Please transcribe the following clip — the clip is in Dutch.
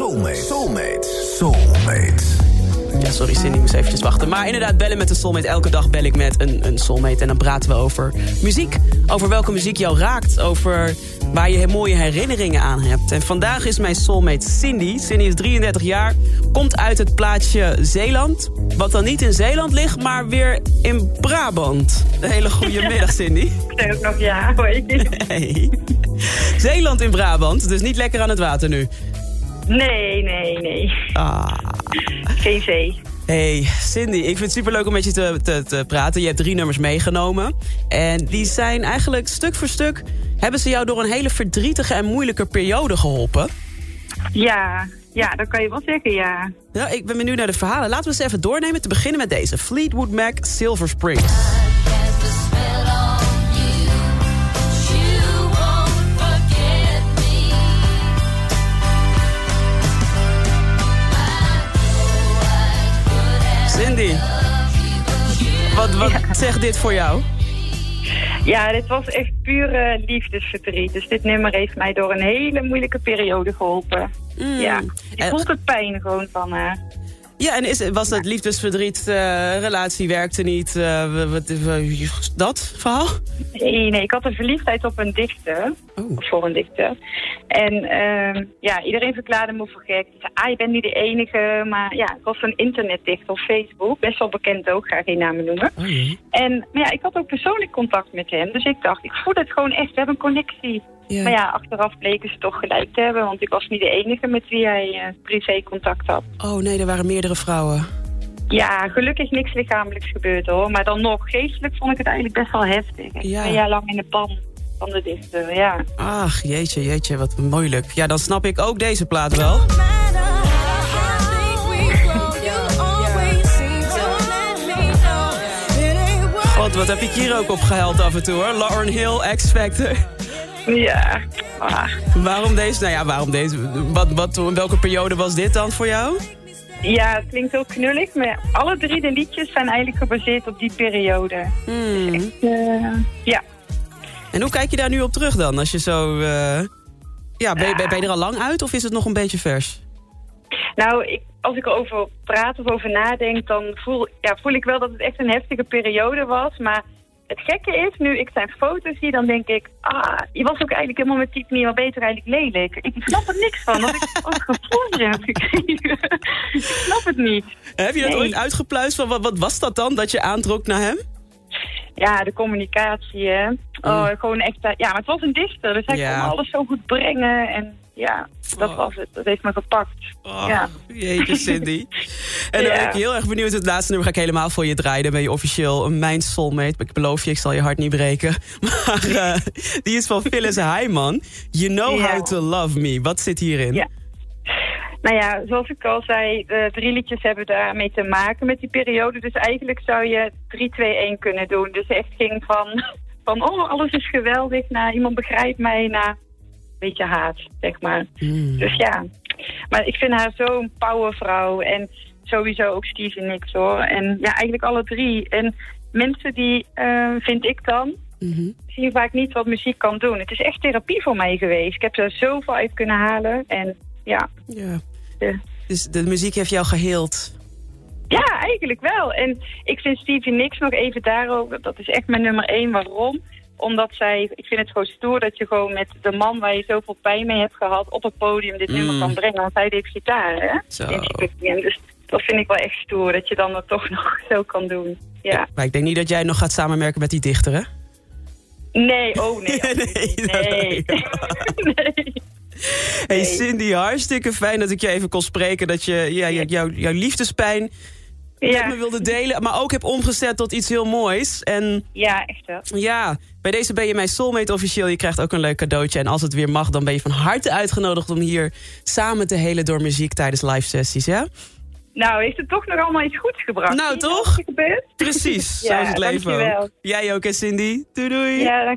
Soulmate. Soulmate. Soulmate. Ja, sorry Cindy, moest eventjes wachten. Maar inderdaad, bellen met een soulmate. Elke dag bel ik met een, een soulmate. En dan praten we over muziek. Over welke muziek jou raakt. Over waar je mooie herinneringen aan hebt. En vandaag is mijn soulmate Cindy. Cindy is 33 jaar. Komt uit het plaatsje Zeeland. Wat dan niet in Zeeland ligt, maar weer in Brabant. Een hele goede middag, Cindy. ook nog ja, hoi. Hey. Zeeland in Brabant, dus niet lekker aan het water nu. Nee, nee, nee. Ah. Geen zee. Hey, Cindy, ik vind het superleuk om met je te, te, te praten. Je hebt drie nummers meegenomen. En die zijn eigenlijk stuk voor stuk... hebben ze jou door een hele verdrietige en moeilijke periode geholpen. Ja, ja, dat kan je wel zeggen, ja. Ja, ik ben benieuwd naar de verhalen. Laten we eens even doornemen. Te beginnen met deze. Fleetwood Mac, Silver Springs. Wat, wat zegt dit voor jou? Ja, dit was echt pure liefdesverdriet. Dus dit nummer heeft mij door een hele moeilijke periode geholpen. Mm. Ja, je voelt het pijn gewoon van haar. Ja, en is, was dat liefdesverdriet, uh, relatie werkte niet, uh, wat, uh, dat verhaal? Nee, nee, ik had een verliefdheid op een dichter, oh. of voor een dichter. En uh, ja, iedereen verklaarde me voor gek. Zei, ah, je bent niet de enige, maar ja, ik was een internetdichter op Facebook, best wel bekend ook, ga geen namen noemen. Oh. En maar ja, ik had ook persoonlijk contact met hem, dus ik dacht, ik voel het gewoon echt, we hebben een connectie. Ja. Maar ja, achteraf bleken ze toch gelijk te hebben, want ik was niet de enige met wie hij uh, privé contact had. Oh nee, er waren meerdere vrouwen. Ja, gelukkig niks lichamelijks gebeurd hoor. Maar dan nog, geestelijk vond ik het eigenlijk best wel heftig. Ik Ja. ben jaar lang in de pan van de dichter, ja. Ach, jeetje, jeetje, wat moeilijk. Ja, dan snap ik ook deze plaat wel. God, wat heb ik hier ook op gehuild af en toe hoor. Lauren Hill, X Factor. Ja, ah. Waarom deze? Nou ja, waarom deze? Wat, wat, welke periode was dit dan voor jou? ja, het klinkt heel knullig, maar alle drie de liedjes zijn eigenlijk gebaseerd op die periode. Hmm. Eh, ja, En hoe kijk je daar nu op terug dan? Als je zo... eh, Ja, ben, je- ben je er al lang uit of is het nog een beetje vers? nou, ik, als ik erover praat of over nadenk, dan voel, ja, voel ik wel dat het echt een heftige periode was. Maar het gekke is, nu ik zijn foto's zie, dan denk ik... Ah, je was ook eigenlijk helemaal met type niet wel beter eigenlijk lelijk. Ik snap er niks van, dat ik ook gevoel heb gekregen. ik snap het niet. Heb je dat Nee. ooit uitgepluist? Van, wat, wat was dat dan, dat je aantrok naar hem? Ja, de communicatie, hè. Oh, gewoon echt... eh, Ja, maar het was een dichter, dus hij. Ja. kon alles zo goed brengen. En ja, dat Oh. was het. Dat heeft me gepakt. Oh, Ja. Jeetje, Cindy. En dan ben ik heel erg benieuwd. Het laatste nummer ga ik helemaal voor je draaien. Dan ben je officieel mijn soulmate. Ik beloof je, ik zal je hart niet breken. Maar eh, die is van Phyllis Hyman. You know how to love me. Wat zit hierin? Ja. Nou ja, zoals ik al zei, de drie liedjes hebben daarmee te maken met die periode. Dus eigenlijk zou je 3-2-1 kunnen doen. Dus echt ging van, van oh, alles is geweldig, naar iemand begrijpt mij, naar een beetje haat, zeg maar. Hmm. Dus ja, maar ik vind haar zo'n powervrouw en sowieso ook Steve en hoor. En ja, eigenlijk alle drie. En mensen die, eh, vind ik dan, Mhm. zien vaak niet wat muziek kan doen. Het is echt therapie voor mij geweest. Ik heb er zoveel uit kunnen halen en ja... Ja. de- Dus de muziek heeft jou geheeld. Ja, eigenlijk wel. En ik vind Stevie Nicks nog even daarover. Dat is echt mijn nummer één. Waarom? Omdat zij, ik vind het gewoon stoer dat je gewoon met de man waar je zoveel pijn mee hebt gehad op het podium dit Mm. nummer kan brengen. Want hij deed gitaar, hè? Zo. In. Dus dat vind ik wel echt stoer, dat je dan dat toch nog zo kan doen. Ja. Maar ik denk niet dat jij nog gaat samenwerken met die dichter, hè? Nee, oh nee. Nee, nee. nee. Hey. Cindy, hartstikke fijn dat ik je even kon spreken. Dat je ja, jou- jou- jouw liefdespijn met Ja. me wilde delen. Maar ook heb omgezet tot iets heel moois. En ja, echt wel. ja, bij deze ben je mijn soulmate officieel. Je krijgt ook een leuk cadeautje. En als het weer mag, dan ben je van harte uitgenodigd... om hier samen te helen door muziek tijdens live sessies, ja? Nou, heeft het toch nog allemaal iets goeds gebracht? Nou, toch? Precies, Ja, zo is het leven dankjewel. ook. Jij ook, hè Cindy? Doei doei. Ja,